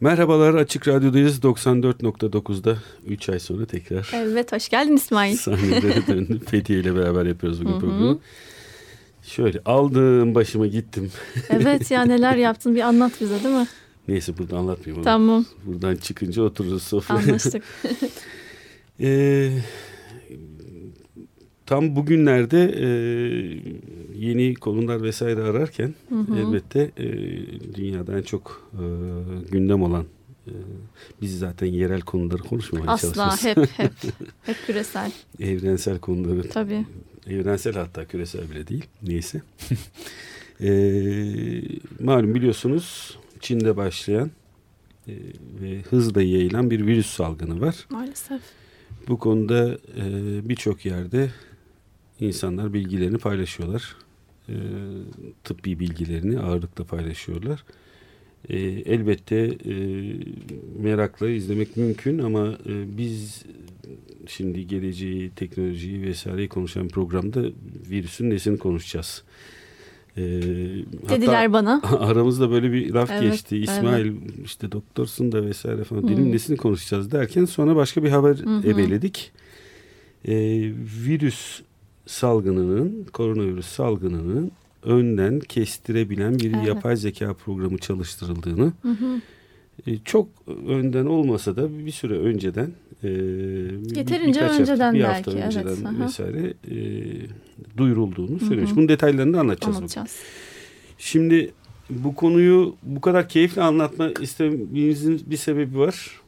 Merhabalar Açık Radyo'dayız 94.9'da 3 ay sonra tekrar Evet hoş geldin İsmail. sahnelere döndüm. Fethiye ile beraber yapıyoruz bugün programı. Şöyle aldım başıma gittim. Evet ya neler yaptın bir anlat bize değil mi? Neyse burada anlatmayayım onu. Tamam Buradan çıkınca otururuz sofraya. anlaştık. Ee, tam bugünlerde e, yeni konular vesaire ararken elbette e, dünyada en çok e, gündem olan e, biz zaten yerel konuları konuşmamaya Asla çalışırız. hep hep hep küresel Evrensel konuları tabii. evrensel hatta küresel bile değil neyse. e, malum biliyorsunuz Çin'de başlayan e, ve hızla yayılan bir virüs salgını var. Maalesef. Bu konuda e, birçok yerde insanlar bilgilerini paylaşıyorlar. E, tıbbi bilgilerini ağırlıkla paylaşıyorlar. E, elbette e, merakla izlemek mümkün ama e, biz şimdi geleceği, teknolojiyi vesaireyi konuşan programda virüsün nesini konuşacağız. E, Dediler bana. aramızda böyle bir laf Evet, geçti. İsmail işte doktorsun da vesaire falan. Dedim nesini konuşacağız derken sonra başka bir haber ebeledik. Ee, virüs salgınının, koronavirüs salgınının önden kestirebilen bir Evet. yapay zeka programı çalıştırıldığını e, çok önden olmasa da bir süre önceden e, bir- Yeterince birkaç hafta, önceden bir hafta belki, evet, önceden aha. vesaire e, duyurulduğunu söylemiş. Bunun detaylarını da anlatacağız. bugün. Anlatacağız. Şimdi bu konuyu bu kadar keyifle anlatma istememizin bir sebebi var.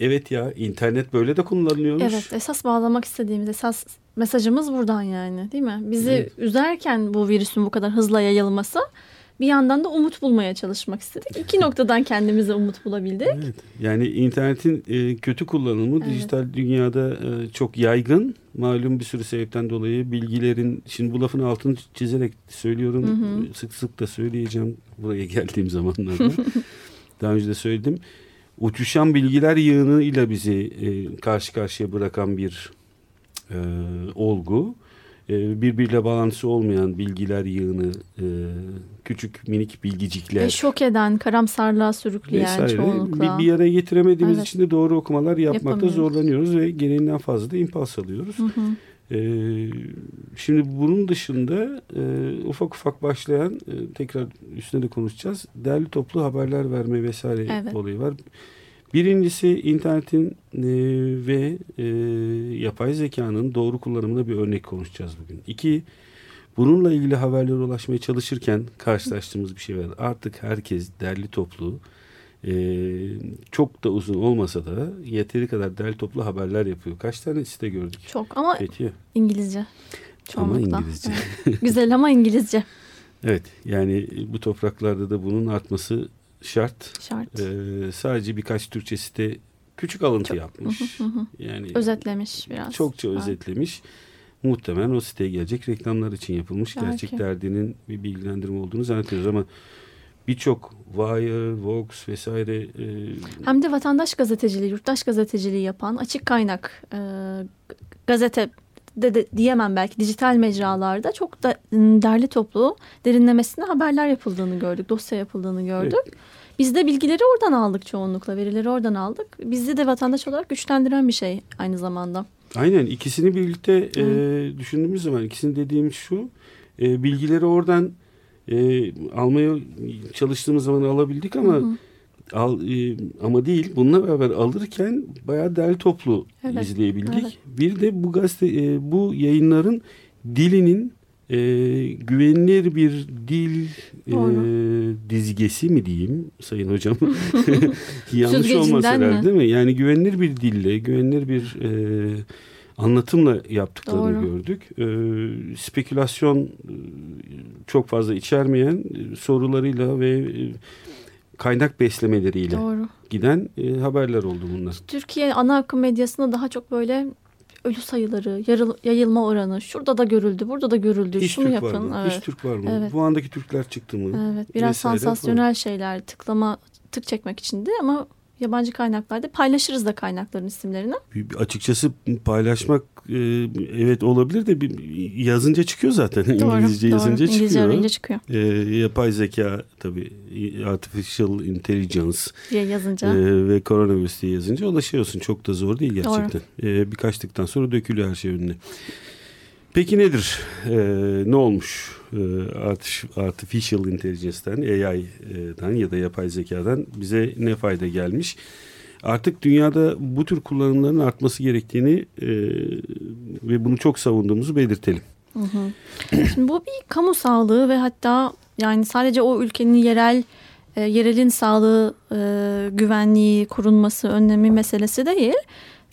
Evet ya internet böyle de kullanılıyormuş. Evet esas bağlamak istediğimiz esas mesajımız buradan yani değil mi? Bizi Evet. üzerken bu virüsün bu kadar hızla yayılması bir yandan da umut bulmaya çalışmak istedik. İki noktadan kendimize umut bulabildik. Evet. Yani internetin e, kötü kullanımı Evet. dijital dünyada e, çok yaygın. Malum bir sürü sebepten dolayı bilgilerin şimdi bu lafın altını çizerek söylüyorum. Sık sık da söyleyeceğim buraya geldiğim zamanlarda. Daha önce de söyledim. Uçuşan bilgiler yığınıyla bizi e, karşı karşıya bırakan bir e, olgu. E, birbiriyle bağlantısı olmayan bilgiler yığını, e, küçük minik bilgicikler. Ve şok eden, karamsarlığa sürükleyen vesaire çoğunlukla. bir, bir araya getiremediğimiz Evet. için de doğru okumalar yapmakta zorlanıyoruz ve gereğinden fazla da impuls alıyoruz. Ee, şimdi bunun dışında e, ufak ufak başlayan e, tekrar üstüne de konuşacağız. Derli toplu haberler verme vesaire Evet. olayı var. Birincisi internetin e, ve e, yapay zekanın doğru kullanımına bir örnek konuşacağız bugün. İki, bununla ilgili haberlere ulaşmaya çalışırken karşılaştığımız bir şey var. Artık herkes derli toplu, e, çok da uzun olmasa da yeteri kadar derli toplu haberler yapıyor. Kaç tane site gördük? Çok ama Peki. İngilizce. Ama Çoğunlukla. İngilizce. Evet. Güzel ama İngilizce Evet yani bu topraklarda da bunun artması şart. şart. Ee, sadece birkaç Türkçe site küçük alıntı yapmış. Yani Özetlemiş biraz. çokça Evet. özetlemiş. Muhtemelen o siteye gelecek reklamlar için yapılmış. Belki. Gerçek derdinin bir bilgilendirme olduğunu zannediyoruz ama birçok Wire, Vox vesaire e, Hem de vatandaş gazeteciliği, yurttaş gazeteciliği yapan açık kaynak e, gazete de, de diyemem belki dijital mecralarda çok da m, derli toplu derinlemesine haberler yapıldığını gördük, dosya yapıldığını gördük. Biz de bilgileri oradan aldık çoğunlukla, verileri oradan aldık. Bizi de vatandaş olarak güçlendiren bir şey aynı zamanda. Aynen ikisini birlikte e, düşündüğümüz zaman ikisini dediğim şu e, bilgileri oradan e, almaya çalıştığımız zaman alabildik ama al, e, ama değil bununla beraber alırken bayağı derli toplu Evet, izleyebildik. evet. Bir de bu gazete e, bu yayınların dilinin e, güvenilir bir dil e, dizgesi mi diyeyim sayın hocam yanlış olmasa herhalde mi? değil mi? Yani güvenilir bir dille güvenilir bir e, anlatımla yaptıklarını Doğru. gördük. E, spekülasyon e, çok fazla içermeyen e, sorularıyla ve e, kaynak beslemeleriyle Doğru. giden e, haberler oldu bunlar. Türkiye ana akım medyasında daha çok böyle ölü sayıları, yarıl, yayılma oranı şurada da görüldü, burada da görüldü. Hiç Şunu Türk yapın. var mı? Evet. Hiç Türk var mı? Evet. Bu andaki Türkler çıktı mı? Evet, biraz Vesaire sansasyonel şeyler, tıklama, tık çekmek içindi ama yabancı kaynaklarda paylaşırız da kaynakların isimlerini. Açıkçası paylaşmak e, evet olabilir de bir, yazınca çıkıyor zaten. İngilizce doğru. yazınca İngilizce çıkıyor. arayınca çıkıyor E, yapay zeka tabii artificial intelligence diye yazınca. e, ve koronavirüs diye yazınca ulaşıyorsun. Çok da zor değil gerçekten. E, birkaç tıktan sonra dökülüyor her şey önüne. Peki nedir? E, ne olmuş? E, artif- artificial intelligence'den, AI'dan ya da yapay zekadan bize ne fayda gelmiş? Artık dünyada bu tür kullanımların artması gerektiğini e, ve bunu çok savunduğumuzu belirtelim. Şimdi bu bir kamu sağlığı ve hatta yani sadece o ülkenin yerel e, yerelin sağlığı güvenliği korunması önlemi meselesi değil.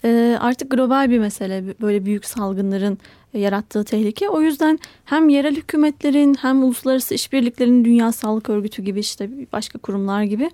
E, artık global bir mesele böyle büyük salgınların e, yarattığı tehlike. O yüzden hem yerel hükümetlerin hem uluslararası işbirliklerinin Dünya Sağlık Örgütü gibi işte başka kurumlar gibi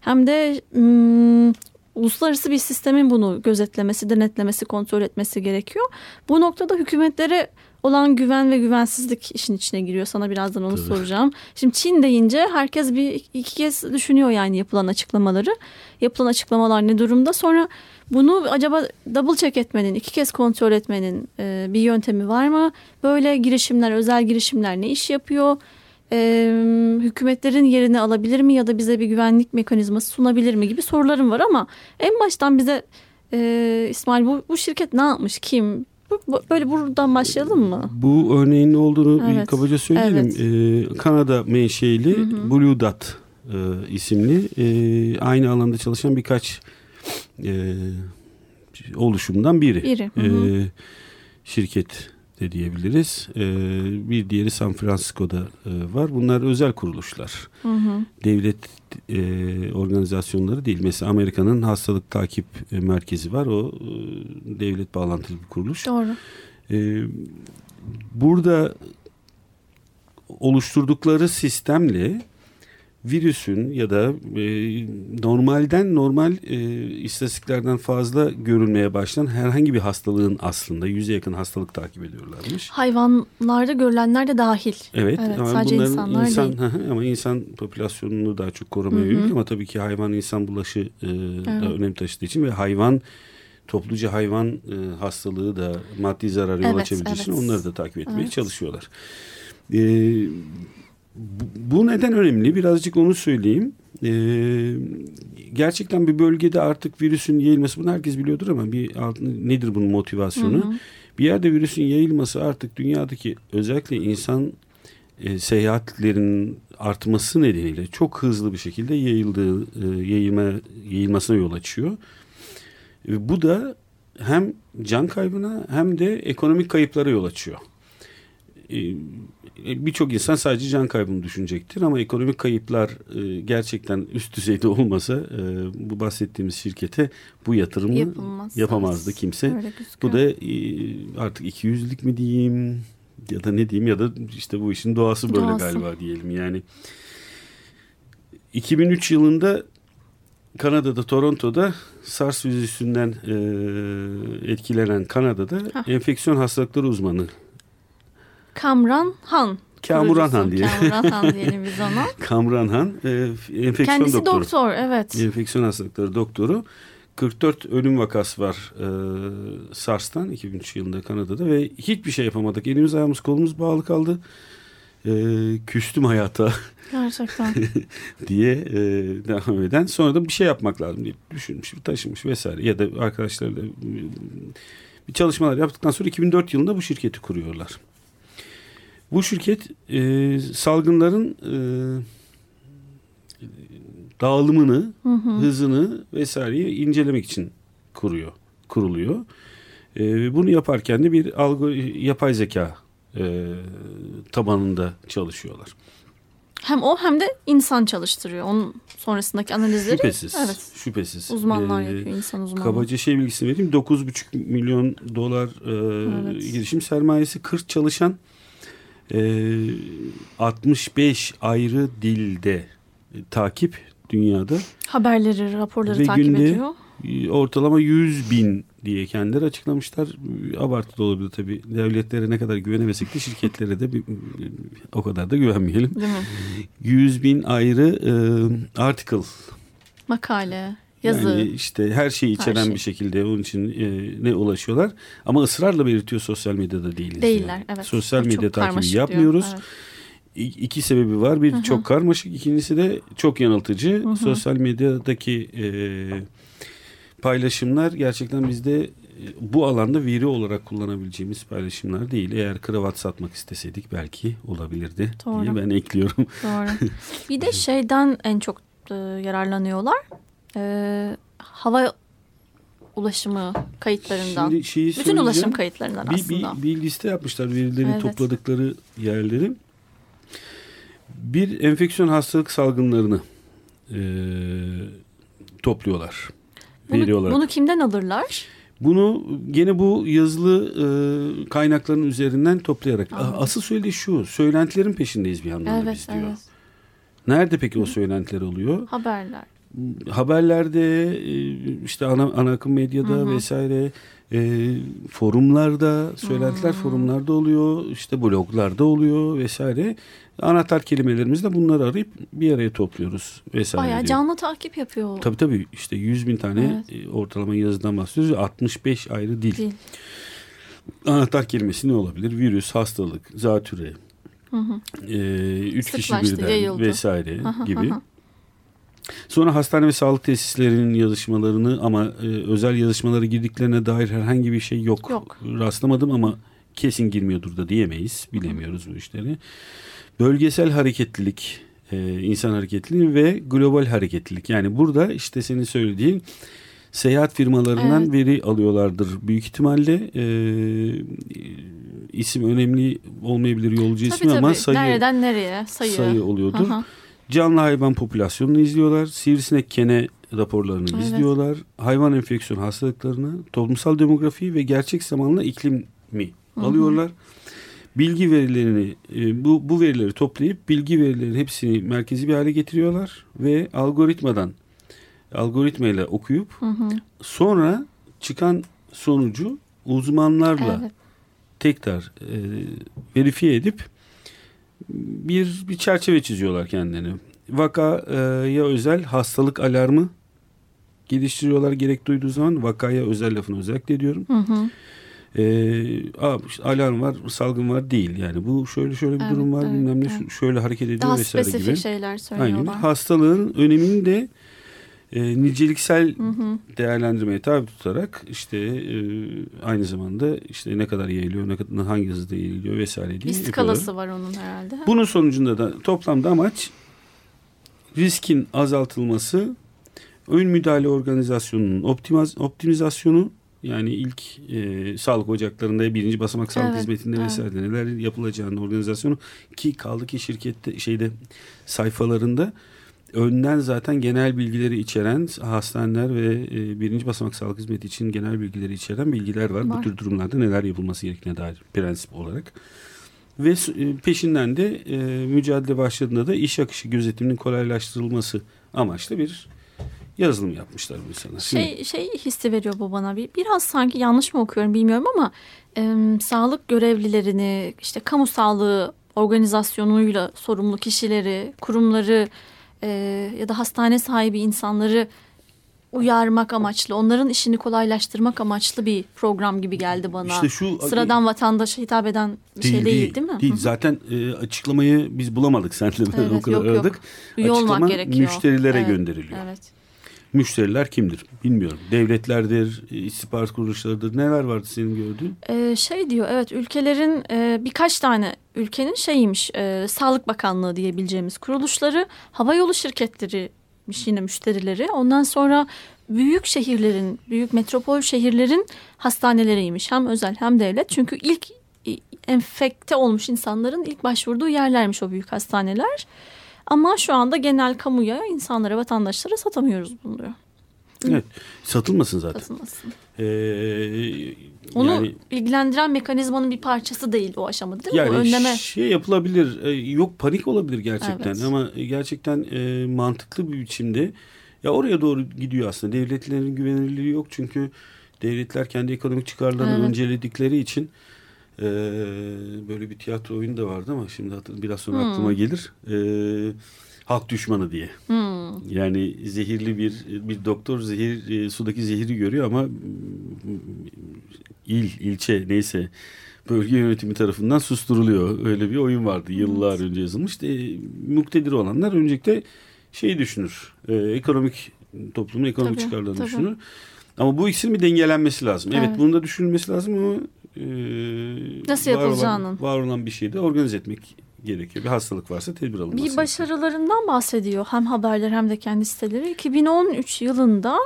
hem de mm, uluslararası bir sistemin bunu gözetlemesi, denetlemesi, kontrol etmesi gerekiyor. Bu noktada hükümetlere olan güven ve güvensizlik işin içine giriyor. Sana birazdan onu Tabii. soracağım. Şimdi Çin deyince herkes bir iki kez düşünüyor yani yapılan açıklamaları. Yapılan açıklamalar ne durumda? Sonra bunu acaba double check etmenin, iki kez kontrol etmenin e, bir yöntemi var mı? Böyle girişimler, özel girişimler ne iş yapıyor? E, hükümetlerin yerini alabilir mi ya da bize bir güvenlik mekanizması sunabilir mi gibi sorularım var ama en baştan bize e, İsmail bu, bu şirket ne yapmış, kim? Bu- Böyle buradan başlayalım mı? Bu örneğin ne olduğunu bir Evet. kabaca söyleyelim. Ee, Kanada menşeili Hı hı. Blue Dot e, isimli e, aynı alanda çalışan birkaç e, oluşumdan biri. Biri. Hı hı. E, şirket de diyebiliriz. E, bir diğeri San Francisco'da e, var. Bunlar özel kuruluşlar. Hı hı. Devlet e, organizasyonları değil. Mesela Amerika'nın hastalık takip e, merkezi var. O e, devlet bağlantılı bir kuruluş. Doğru. Ee, burada oluşturdukları sistemle virüsün ya da e, normalden normal e, istatistiklerden fazla görülmeye başlayan herhangi bir hastalığın aslında yüze yakın hastalık takip ediyorlarmış. Hayvanlarda görülenler de dahil. Evet, Evet, ama sadece insanlar insan değil. Ama insan popülasyonunu daha çok korumaya yönelik ama tabii ki hayvan insan bulaşı e, da Evet. önem taşıdığı için ve hayvan topluca hayvan e, hastalığı da maddi zarara yol Evet, açabildiği için evet. onları da takip etmeye Evet. çalışıyorlar. E, bu, neden önemli? Birazcık onu söyleyeyim. E, gerçekten bir bölgede artık virüsün yayılması bunu herkes biliyordur ama bir nedir bunun motivasyonu? Hı hı. Bir yerde virüsün yayılması artık dünyadaki özellikle insan e, seyahatlerin artması nedeniyle çok hızlı bir şekilde yayıldığı e, yayılma yayılmasına yol açıyor. E, bu da hem can kaybına hem de ekonomik kayıplara yol açıyor. E, e, Birçok insan sadece can kaybını düşünecektir ama ekonomik kayıplar e, gerçekten üst düzeyde olmasa bu bahsettiğimiz şirkete bu yatırımı yapamazdı kimse. Bu da artık iki yüzlük mi diyeyim ya da ne diyeyim ya da işte bu işin doğası böyle Doğası. galiba diyelim yani. 2003 yılında Kanada'da Toronto'da SARS virüsünden e, etkilenen Kanada'da Hah. enfeksiyon hastalıkları uzmanı Kamran Han. Kamuran Han diye. Kamuran Han diyelim biz ona. Kamran Han e, enfeksiyon Kendisi doktoru. doktor evet. Enfeksiyon hastalıkları doktoru. 44 ölüm vakası var e, SARS'tan 2003 yılında Kanada'da ve hiçbir şey yapamadık. Elimiz ayağımız kolumuz bağlı kaldı. E, küstüm hayata Gerçekten. diye e, devam eden. Sonra da bir şey yapmak lazım diye düşünmüş, taşımış vesaire. Ya da arkadaşlarıyla e, bir çalışmalar yaptıktan sonra 2004 yılında bu şirketi kuruyorlar. Bu şirket e, salgınların e, dağılımını Hı hı. hızını vesaireyi incelemek için kuruyor, kuruluyor. Ee, bunu yaparken de bir algı yapay zeka e, tabanında çalışıyorlar. Hem o hem de insan çalıştırıyor. Onun sonrasındaki analizleri. Şüphesiz. Evet. Şüphesiz. Uzmanlar Ee, yapıyor. insan uzmanları. Kabaca şey bilgisini vereyim. 9,5 milyon dolar e, Evet. girişim sermayesi, 40 çalışan, e, 65 ayrı dilde e, takip dünyada. Haberleri, raporları Ve takip günde ediyor. e, ortalama 100 bin diye kendileri açıklamışlar. Abartılı olabilir tabii. Devletlere ne kadar güvenemesek de şirketlere de bir, o kadar da güvenmeyelim. Değil mi? 100 bin ayrı e, article. Makale, yazı. Yani işte her şeyi içeren şey. bir şekilde onun için e, ne ulaşıyorlar. Ama ısrarla belirtiyor sosyal medyada değiliz. Değiller yani. evet. Sosyal Çok medya karmaşık takibi diyor. yapmıyoruz. Evet. İki sebebi var. Bir Hı hı. çok karmaşık, ikincisi de çok yanıltıcı. Hı hı. Sosyal medyadaki e, paylaşımlar gerçekten bizde e, bu alanda veri olarak kullanabileceğimiz paylaşımlar değil. Eğer kravat satmak isteseydik belki olabilirdi Doğru. diye ben ekliyorum. Doğru. Bir de şeyden en çok e, yararlanıyorlar. E, hava ulaşımı kayıtlarından. Şimdi şeyi Bütün ulaşım kayıtlarından bir, aslında. Bir, bir liste yapmışlar verileri Evet. topladıkları yerleri. Bir enfeksiyon hastalık salgınlarını e, topluyorlar. veri Bunu, olarak. bunu kimden alırlar? Bunu gene bu yazılı e, kaynakların üzerinden toplayarak. Anladım. Asıl söylediği şu. Söylentilerin peşindeyiz bir yandan da Evet, biz diyor. evet. Nerede peki o söylentiler oluyor? Haberler. Haberlerde, e, işte ana, ana akım medyada Hı hı. vesaire, e, forumlarda, söylentiler Hmm. forumlarda oluyor, işte bloglarda oluyor vesaire. Anahtar kelimelerimizi de bunları arayıp bir araya topluyoruz vesaire. Bayağı diyor. canlı takip yapıyor. Tabii tabii işte 100 bin tane e, ortalama yazıdan bahsediyoruz. 65 ayrı dil. Dil. Anahtar kelimesi ne olabilir? Virüs, hastalık, zatüre, Hı hı. e, üç kişi Sıklaştı, birden yayıldı. vesaire Aha, gibi. aha. Sonra hastane ve sağlık tesislerinin yazışmalarını ama e, özel yazışmaları girdiklerine dair herhangi bir şey yok. Yok. Rastlamadım ama kesin girmiyordur da diyemeyiz. Bilemiyoruz bu işleri. Bölgesel hareketlilik, e, insan hareketliliği ve global hareketlilik. Yani burada işte senin söylediğin seyahat firmalarından Evet. veri alıyorlardır büyük ihtimalle. E, isim önemli olmayabilir yolcu Tabii ismi tabii. ama sayı Nereden nereye? Sayı. sayı oluyordur. Aha. Canlı hayvan popülasyonunu izliyorlar. Sivrisinek kene raporlarını Evet. izliyorlar. Hayvan enfeksiyon hastalıklarını, toplumsal demografi ve gerçek zamanlı iklim mi Hı hı. alıyorlar. Bilgi verilerini e, bu bu verileri toplayıp bilgi verilerinin hepsini merkezi bir hale getiriyorlar ve algoritmadan algoritmayla okuyup Hı hı. sonra çıkan sonucu uzmanlarla Evet. tekrar e, verifiye edip bir bir çerçeve çiziyorlar kendilerine. Vakaya özel hastalık alarmı geliştiriyorlar gerek duyduğu zaman vakaya özel lafını özellikle ediyorum. Hı hı. E, aa, işte alarm var, salgın var değil. Yani bu şöyle şöyle bir Evet, durum var evet, bilmem ne evet. şöyle hareket ediyor Daha vesaire spesifik gibi. şeyler Aynen. söylüyorlar. Hastalığın önemini de e, niceliksel Hı hı. değerlendirmeye tabi tutarak işte e, aynı zamanda işte ne kadar yayılıyor, ne kadar hangi hızda yayılıyor vesaire diye Bir skalası var onun herhalde. Bunun sonucunda da toplamda amaç riskin azaltılması, ön müdahale organizasyonunun optimaz, optimizasyonu yani ilk e, sağlık ocaklarında birinci basamak sağlık Evet, hizmetinde evet. vesaire neler yapılacağını organizasyonu ki kaldı ki şirkette şeyde sayfalarında önden zaten genel bilgileri içeren hastaneler ve e, birinci basamak sağlık hizmeti için genel bilgileri içeren bilgiler var. Var. Bu tür durumlarda neler yapılması gerektiğine dair prensip olarak. Ve e, peşinden de e, mücadele başladığında da iş akışı gözetiminin kolaylaştırılması amaçlı bir yazılım yapmışlar bu sana. Şey, şey hissi veriyor bu bana. Bir, biraz sanki yanlış mı okuyorum bilmiyorum ama e, sağlık görevlilerini işte kamu sağlığı organizasyonuyla sorumlu kişileri, kurumları e, ya da hastane sahibi insanları uyarmak amaçlı, onların işini kolaylaştırmak amaçlı bir program gibi geldi bana. İşte şu Sıradan vatandaşa hitap eden bir şey değil değil, mi? Değil. Hı hı. Zaten e, açıklamayı biz bulamadık senle ben Evet, o kadar yok, yok. aradık. Olmak Açıklama gerekiyor. müşterilere Evet, gönderiliyor. Evet. Müşteriler kimdir bilmiyorum. Devletlerdir, istihbarat kuruluşlarıdır. Neler vardı senin gördüğün? Ee, şey diyor evet ülkelerin e, birkaç tane ülkenin şeyiymiş e, Sağlık Bakanlığı diyebileceğimiz kuruluşları hava yolu şirketlerimiş yine müşterileri ondan sonra büyük şehirlerin büyük metropol şehirlerin hastaneleriymiş hem özel hem devlet çünkü ilk e, enfekte olmuş insanların ilk başvurduğu yerlermiş o büyük hastaneler ama şu anda genel kamuya insanlara vatandaşlara satamıyoruz bunu diyor Evet. Satılmasın zaten. satılmasın. Ee, Onu yani, ilgilendiren mekanizmanın bir parçası değil o aşamada değil yani mi? O önleme. şey yapılabilir. e, Yok panik olabilir gerçekten Evet. ama gerçekten e, mantıklı bir biçimde ya oraya doğru gidiyor aslında. Devletlerin güvenilirliği yok çünkü devletler kendi ekonomik çıkarlarını Evet. önceledikleri için e, böyle bir tiyatro oyunu da vardı ama şimdi hatır- biraz sonra Hmm. aklıma gelir. E, halk düşmanı diye. Hmm. Yani zehirli bir bir doktor zehir e, sudaki zehri görüyor ama mm, il ilçe neyse bölge yönetimi tarafından susturuluyor. Öyle bir oyun vardı yıllar önce yazılmış. E, muktedir olanlar öncelikle şeyi düşünür. E, ekonomik toplumun ekonomik Tabii, çıkarlarını tabii. düşünür. Ama bu ikisinin bir dengelenmesi lazım. Evet, Evet. bunun da düşünülmesi lazım ama e, Nasıl var olan-. Var olan bir şeyi de organize etmek gerekiyor. Bir hastalık varsa tedbir alınması Bir gerekiyor. başarılarından bahsediyor hem haberler hem de kendi siteleri. 2013 yılında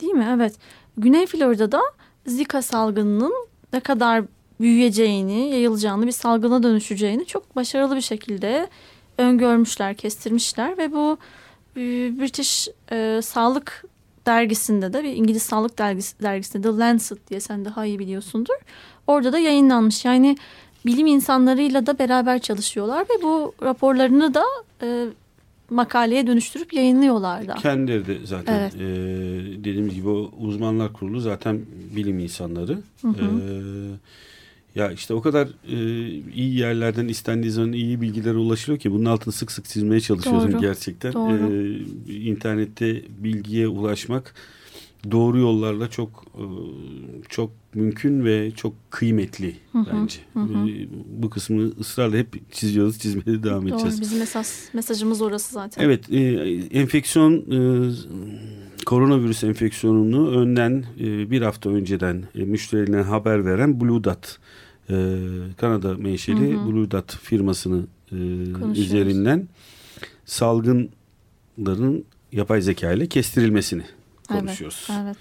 değil mi? Evet. Güney Florida'da Zika salgınının ne kadar büyüyeceğini, yayılacağını, bir salgına dönüşeceğini çok başarılı bir şekilde öngörmüşler, kestirmişler ve bu e, British e, Sağlık dergisinde de bir İngiliz Sağlık dergisi, dergisinde The Lancet diye sen daha iyi biliyorsundur. Orada da yayınlanmış. Yani bilim insanlarıyla da beraber çalışıyorlar ve bu raporlarını da e, makaleye dönüştürüp yayınlıyorlar da. Kendileri de zaten Evet. e, dediğimiz gibi o uzmanlar kurulu zaten bilim insanları. Hı hı. E, ya işte o kadar e, iyi yerlerden istendiği zaman iyi bilgilere ulaşılıyor ki bunun altını sık sık çizmeye çalışıyorum Doğru. gerçekten. Doğru. E, internette bilgiye ulaşmak doğru yollarla çok e, çok mümkün ve çok kıymetli Hı hı, bence. hı. E, bu kısmı ısrarla hep çiziyoruz, çizmeye devam edeceğiz. Doğru, bizim esas mesajımız orası zaten. Evet, e, enfeksiyon e, koronavirüs enfeksiyonunu önden e, bir hafta önceden e, müşterilerine haber veren Blue Dot e, Kanada menşeli Hı hı. Blue Dot firmasını e, üzerinden salgınların yapay zeka ile kestirilmesini konuşuyoruz. Evet.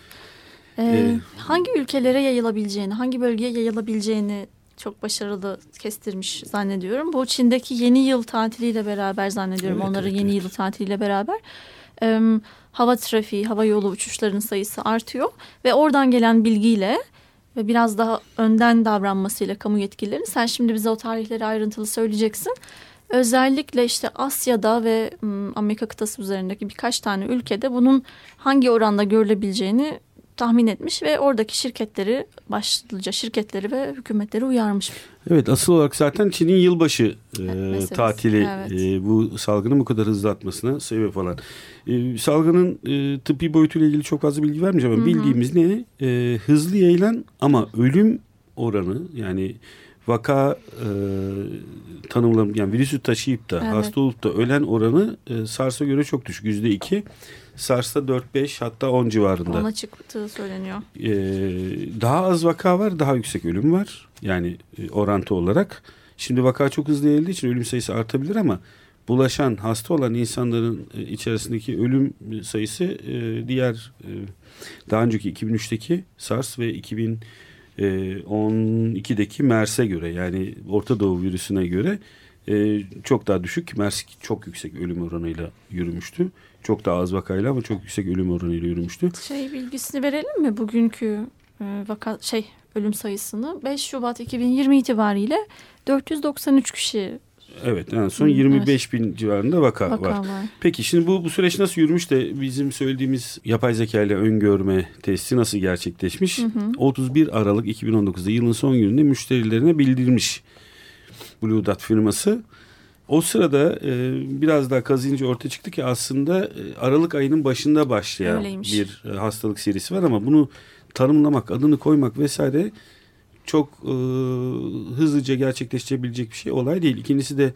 Ee, Ee, hangi ülkelere yayılabileceğini, hangi bölgeye yayılabileceğini çok başarılı kestirmiş zannediyorum. Bu Çin'deki yeni yıl tatiliyle beraber zannediyorum. Evet, Onların evet, yeni evet. yıl tatiliyle beraber Ee, hava trafiği, hava yolu uçuşlarının sayısı artıyor ve oradan gelen bilgiyle ve biraz daha önden davranmasıyla kamu yetkililerinin sen şimdi bize o tarihleri ayrıntılı söyleyeceksin. Özellikle işte Asya'da ve Amerika kıtası üzerindeki birkaç tane ülkede bunun hangi oranda görülebileceğini tahmin etmiş ve oradaki şirketleri başlıca şirketleri ve hükümetleri uyarmış. Evet asıl olarak zaten Çin'in yılbaşı e, tatili evet. e, bu salgının bu kadar hızlı atmasına sebep olan. E, salgının e, tıbbi boyutuyla ilgili çok fazla bilgi vermeyeceğim ama Hı hı. bildiğimiz ne? E, hızlı yayılan ama ölüm oranı yani vaka e, tanımlam yani virüsü taşıyıp da Evet. hasta olup da ölen oranı e, SARS'a göre çok düşük yüzde iki. SARS'ta 4-5 hatta 10 civarında. Ona çıktığı söyleniyor. Ee, daha az vaka var, daha yüksek ölüm var. Yani e, orantı olarak. Şimdi vaka çok hızlı yayıldığı için ölüm sayısı artabilir ama bulaşan, hasta olan insanların e, içerisindeki ölüm sayısı e, diğer e, daha önceki 2003'teki SARS ve 2012'deki MERS'e göre yani Orta Doğu virüsüne göre e, çok daha düşük. MERS çok yüksek ölüm oranıyla yürümüştü. Çok daha az vakayla ama çok yüksek ölüm oranıyla yürümüştü. Şey bilgisini verelim mi bugünkü e, vaka şey ölüm sayısını 5 Şubat 2020 itibariyle 493 kişi Evet en son Hı, 25 bin civarında vaka, vaka var. var. Peki şimdi bu, bu süreç nasıl yürümüş de bizim söylediğimiz yapay zeka ile öngörme testi nasıl gerçekleşmiş? 31 Aralık 2019'da yılın son gününde müşterilerine bildirmiş Blue Dot firması. O sırada e, biraz daha kazıyınca ortaya çıktı ki aslında e, Aralık ayının başında başlayan Öyleymiş. bir e, hastalık serisi var ama bunu tanımlamak, adını koymak vesaire çok e, hızlıca gerçekleşebilecek bir şey olay değil. İkincisi de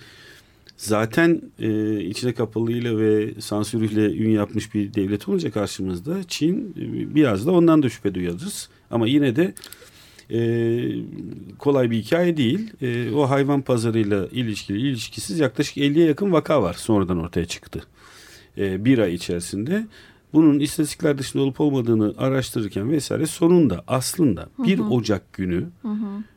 zaten e, içine kapalıyla ve sansürüyle ün yapmış bir devlet olunca karşımızda Çin e, biraz da ondan da şüphe duyarız. Ama yine de e, kolay bir hikaye değil. E, o hayvan pazarıyla ilişkili ilişkisiz yaklaşık 50'ye yakın vaka var sonradan ortaya çıktı. E, bir ay içerisinde. Bunun istatistikler dışında olup olmadığını araştırırken vesaire sonunda aslında 1 Ocak günü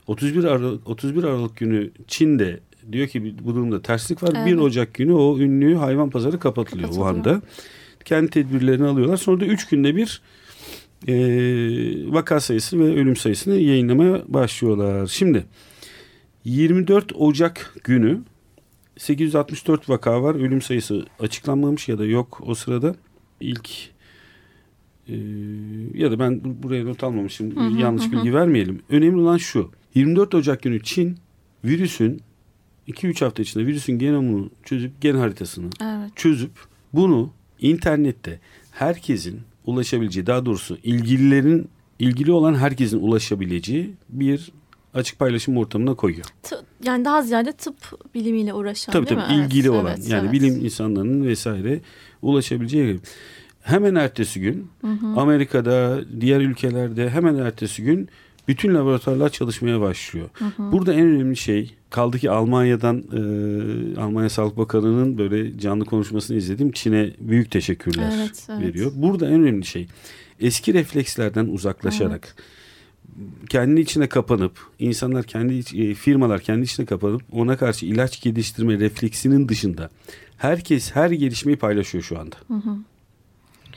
31 Aralık, 31 Aralık günü Çin'de diyor ki bu durumda terslik var. 1 Evet. Ocak günü o ünlü hayvan pazarı kapatılıyor Kapatılıyor. Wuhan'da. Kendi tedbirlerini alıyorlar. Sonra da 3 günde bir e, vaka sayısı ve ölüm sayısını yayınlamaya başlıyorlar. Şimdi 24 Ocak günü 864 vaka var. Ölüm sayısı açıklanmamış ya da yok o sırada. İlk e, ya da ben buraya not almamışım. Hı hı, Yanlış hı. bilgi vermeyelim. Önemli olan şu. 24 Ocak günü Çin virüsün 2-3 hafta içinde virüsün genomunu çözüp gen haritasını Evet. çözüp bunu internette herkesin ulaşabileceği daha doğrusu ilgililerin ilgili olan herkesin ulaşabileceği bir açık paylaşım ortamına koyuyor. Yani daha ziyade tıp bilimiyle uğraşan Tabii değil tabii mi? Evet, ilgili olan evet, yani evet. bilim insanlarının vesaire ulaşabileceği. Hemen ertesi gün Amerika'da diğer ülkelerde hemen ertesi gün bütün laboratuvarlar çalışmaya başlıyor. Burada en önemli şey kaldı ki Almanya'dan e, Almanya Sağlık Bakanı'nın böyle canlı konuşmasını izledim. Çin'e büyük teşekkürler Evet, evet. veriyor. Burada en önemli şey eski reflekslerden uzaklaşarak kendi içine kapanıp insanlar kendi e, firmalar kendi içine kapanıp ona karşı ilaç geliştirme refleksinin dışında herkes her gelişmeyi paylaşıyor şu anda.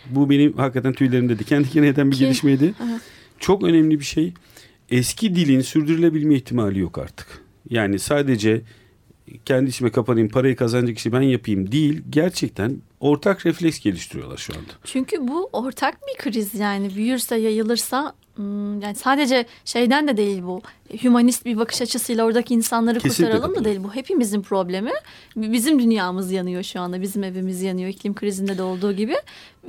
Bu benim hakikaten tüylerimde diken diken eden bir Ki- gelişmeydi. Evet. Çok önemli bir şey. Eski dilin sürdürülebilme ihtimali yok artık. Yani sadece kendi içime kapanayım parayı kazanacak işi ben yapayım değil. Gerçekten ortak refleks geliştiriyorlar şu anda. Çünkü bu ortak bir kriz yani büyürse yayılırsa hmm, yani sadece şeyden de değil bu hümanist bir bakış açısıyla oradaki insanları Kesinlikle kurtaralım da değil bu hepimizin problemi bizim dünyamız yanıyor şu anda bizim evimiz yanıyor iklim krizinde de olduğu gibi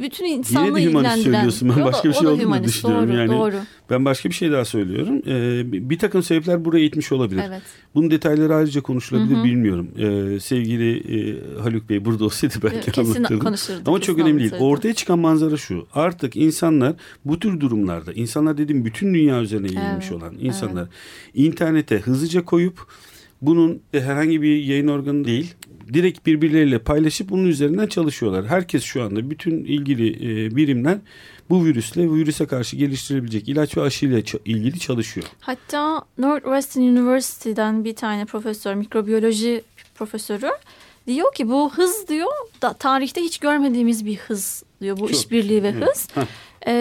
bütün insanlığı Yine de hümanist söylüyorsun. Ben başka bir şey olduğunu düşünüyorum. doğru, Yani doğru Ben başka bir şey daha söylüyorum. Ee, bir takım sebepler buraya itmiş olabilir. evet Bunun detayları ayrıca konuşulabilir Hı hı. bilmiyorum. Ee, sevgili e, Haluk Bey burada olsaydı belki kesin anlatırdım. konuşurduk Ama çok önemli değil. Ortaya çıkan manzara şu. Artık insanlar bu tür durumlarda, insanlar dediğim bütün dünya üzerine yayılmış Evet, olan insanlar internete hızlıca koyup bunun herhangi bir yayın organı değil, direkt birbirleriyle paylaşıp bunun üzerinden çalışıyorlar. Herkes şu anda bütün ilgili e, birimler bu virüsle virüse karşı geliştirebilecek ilaç ve aşıyla ilgili çalışıyor. Hatta Northwestern University'den bir tane profesör, mikrobiyoloji profesörü diyor ki bu hız diyor da tarihte hiç görmediğimiz bir hız diyor bu Çok. işbirliği ve Evet. hız. Ee,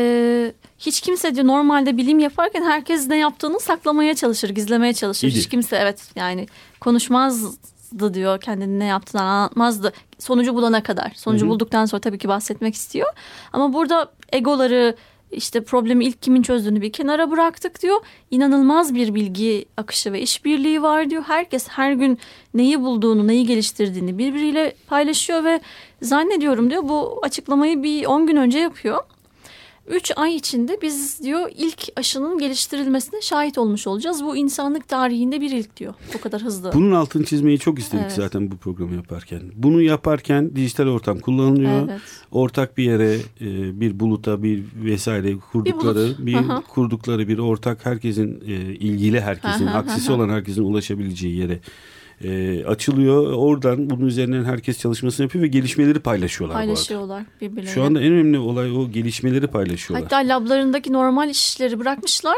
hiç kimse diyor normalde bilim yaparken herkes ne yaptığını saklamaya çalışır, gizlemeye çalışır. İyi. Hiç kimse evet yani konuşmazdı diyor kendini ne yaptığını anlatmazdı. Sonucu bulana kadar. Sonucu Hı hı. bulduktan sonra tabii ki bahsetmek istiyor. Ama burada egoları işte problemi ilk kimin çözdüğünü bir kenara bıraktık diyor. İnanılmaz bir bilgi akışı ve işbirliği var diyor. Herkes her gün neyi bulduğunu, neyi geliştirdiğini birbiriyle paylaşıyor ve zannediyorum diyor bu açıklamayı bir 10 gün önce yapıyor. 3 ay içinde biz diyor ilk aşının geliştirilmesine şahit olmuş olacağız. Bu insanlık tarihinde bir ilk diyor. Bu kadar hızlı. Bunun altını çizmeyi çok istedik Evet. zaten bu programı yaparken. Bunu yaparken dijital ortam kullanılıyor. Evet. Ortak bir yere e, bir buluta bir vesaire kurdukları bir, Aha. kurdukları bir ortak herkesin e, ilgili herkesin Aha, aksisi olan herkesin ulaşabileceği yere e, açılıyor. Oradan bunun üzerinden herkes çalışmasını yapıyor ve gelişmeleri paylaşıyorlar Paylaşıyorlar arada. birbirleriyle. Şu anda en önemli olay o gelişmeleri paylaşıyorlar. Hatta lablarındaki normal işleri bırakmışlar.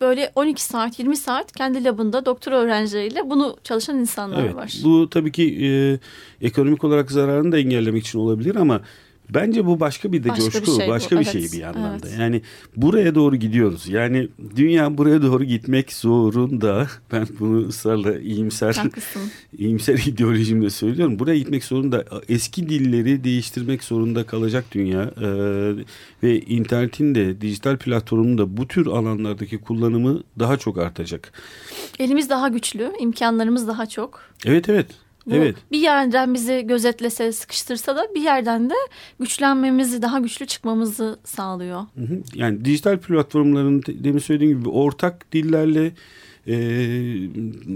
Böyle 12 saat 20 saat kendi labında doktora öğrencileriyle bunu çalışan insanlar Evet. var. Bu tabii ki e, ekonomik olarak zararını da engellemek için olabilir ama bence bu başka bir de Başka bir coşku, şey bu, başka bir evet, şey bir yandan da. evet. Yani buraya doğru gidiyoruz. Yani dünya buraya doğru gitmek zorunda. Ben bunu ısrarla iyimser Haklısın. iyimser ideolojimle söylüyorum. Buraya gitmek zorunda. Eski dilleri değiştirmek zorunda kalacak dünya. Ee, ve internetin de dijital platformun da bu tür alanlardaki kullanımı daha çok artacak. Elimiz daha güçlü, imkanlarımız daha çok. Evet evet. Bu Evet. bir yerden bizi gözetlese, sıkıştırsa da bir yerden de güçlenmemizi, daha güçlü çıkmamızı sağlıyor. Hı hı. Yani dijital platformların demin söylediğim gibi ortak dillerle e,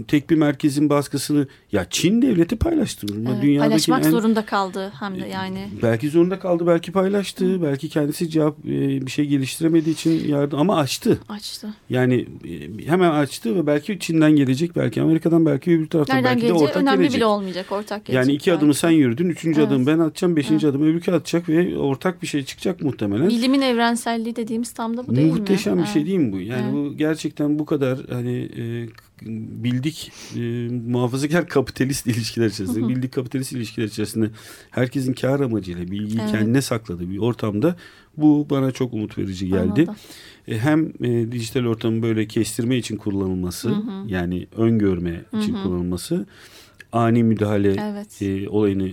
tek bir merkezin baskısını ya Çin devleti paylaştırır. mı? Evet, Dünyadaki paylaşmak en- zorunda kaldı hem de yani. Belki zorunda kaldı, belki paylaştı, belki kendisi cevap e, bir şey geliştiremediği için yardım ama açtı. Açtı. Yani e, hemen açtı ve belki Çin'den gelecek, belki Amerika'dan, belki öbür taraftan, Nereden belki de ortak önemli gelecek. bile olmayacak. Ortak gelecek. Yani iki adımı belki. sen yürüdün, üçüncü Evet. adımı ben atacağım, beşinci adımı öbürkü atacak ve ortak bir şey çıkacak muhtemelen. Bilimin evrenselliği dediğimiz tam da bu değil mi? Muhteşem bir şey Evet. değil mi bu? Yani Evet. bu gerçekten bu kadar hani e, bildik e, muhafazakar kapitalist ilişkiler içerisinde, bildik kapitalist ilişkiler içerisinde herkesin kar amacıyla bilgiyi Evet. kendine sakladığı bir ortamda Bu bana çok umut verici geldi. Anladım. E, hem e, dijital ortamı böyle kestirme için kullanılması Hı hı. yani öngörme için Hı hı. kullanılması ani müdahale Evet. e, olayını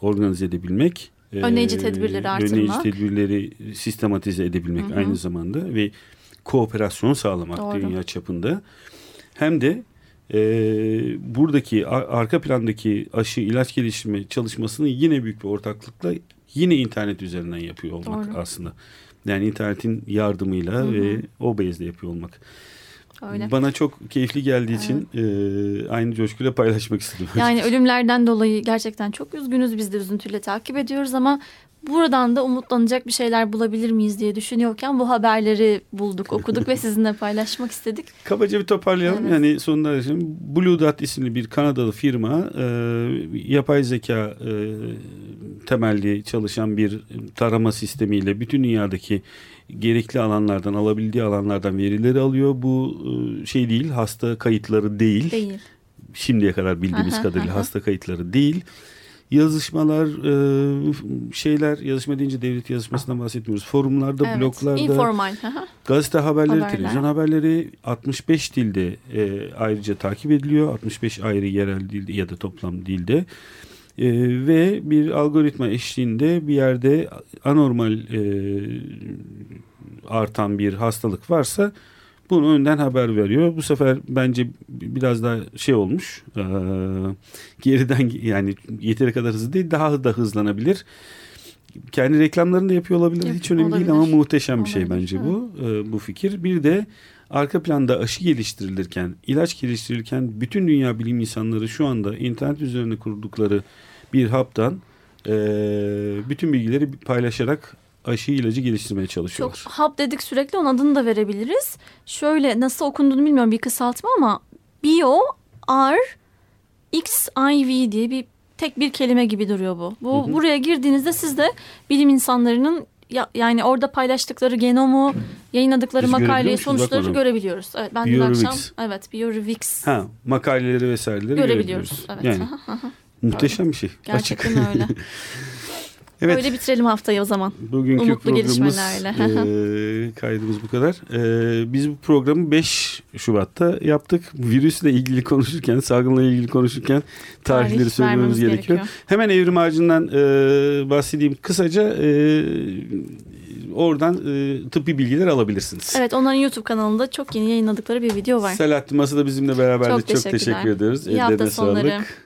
organize edebilmek. e, Önleyici tedbirleri artırmak. Önleyici tedbirleri sistematize edebilmek Hı hı. aynı zamanda ve kooperasyon sağlamak Doğru. dünya çapında. Hem de e, buradaki arka plandaki aşı ilaç geliştirme çalışmasını yine büyük bir ortaklıkla yine internet üzerinden yapıyor olmak Doğru. aslında. Yani internetin yardımıyla Hı hı. ve o base'de yapıyor olmak. Öyle. Bana çok keyifli geldiği için e, aynı coşkuyla paylaşmak istedim. Yani ölümlerden dolayı gerçekten çok üzgünüz. Biz de üzüntüyle takip ediyoruz ama buradan da umutlanacak bir şeyler bulabilir miyiz diye düşünüyorken bu haberleri bulduk, okuduk ve sizinle paylaşmak istedik. Kabaca bir toparlayalım. Evet. Yani sonunda şimdi Blue Dot isimli bir Kanadalı firma e, yapay zeka e, temelli çalışan bir tarama sistemiyle bütün dünyadaki gerekli alanlardan alabildiği alanlardan verileri alıyor. Bu e, şey değil hasta kayıtları değil. Değil. Şimdiye kadar bildiğimiz Aha, kadarıyla aha. hasta kayıtları değil. Yazışmalar, e, şeyler, yazışma deyince devlet yazışmasından bahsetmiyoruz. Forumlarda, Evet. bloglarda, Informal. Gazete haberleri, Haberler. televizyon haberleri 65 dilde e, ayrıca takip ediliyor. 65 ayrı yerel dilde ya da toplam dilde. E, ve bir algoritma eşliğinde bir yerde anormal e, artan bir hastalık varsa bunu önden haber veriyor. Bu sefer bence biraz daha şey olmuş. E, geriden yani yeteri kadar hızlı değil daha da hızlanabilir. Kendi reklamlarını da yapıyor olabilir. Yap- Hiç önemli değil olabilir. ama muhteşem bir şey Olabilir, bence bu e, bu fikir. Bir de arka planda aşı geliştirilirken, ilaç geliştirilirken bütün dünya bilim insanları şu anda internet üzerine kurdukları bir haptan e, bütün bilgileri paylaşarak aşı ilacı geliştirmeye Çok çalışıyorlar. hap dedik sürekli onun adını da verebiliriz. Şöyle nasıl okunduğunu bilmiyorum bir kısaltma ama Bio R XIV diye bir tek bir kelime gibi duruyor bu. Bu Hı hı. buraya girdiğinizde siz de bilim insanlarının ya, yani orada paylaştıkları genomu, yayınladıkları Biz makaleyi, sonuçları Bakmadım. görebiliyoruz. Evet ben dün akşam evet BioRevix Ha, makaleleri vesaireleri görebiliyoruz. Evet. Yani muhteşem bir şey. Gerçekten Açık. öyle. Evet. Öyle bitirelim haftayı o zaman. Bugünkü Umutlu programımız gelişmelerle. e, kaydımız bu kadar. E, biz bu programı 5 Şubat'ta yaptık. Virüsle ilgili konuşurken, salgınla ilgili konuşurken tarihleri Tarih söylememiz vermemiz gerekiyor. Hemen evrim ağacından e, bahsedeyim kısaca. E, oradan e, tıbbi bilgiler alabilirsiniz. Evet onların YouTube kanalında çok yeni yayınladıkları bir video var. Selahattin Masa da bizimle beraberdi. Çok Çok, teşekkürler. teşekkür ediyoruz. İyi hafta Ellerine sonları. sağlık.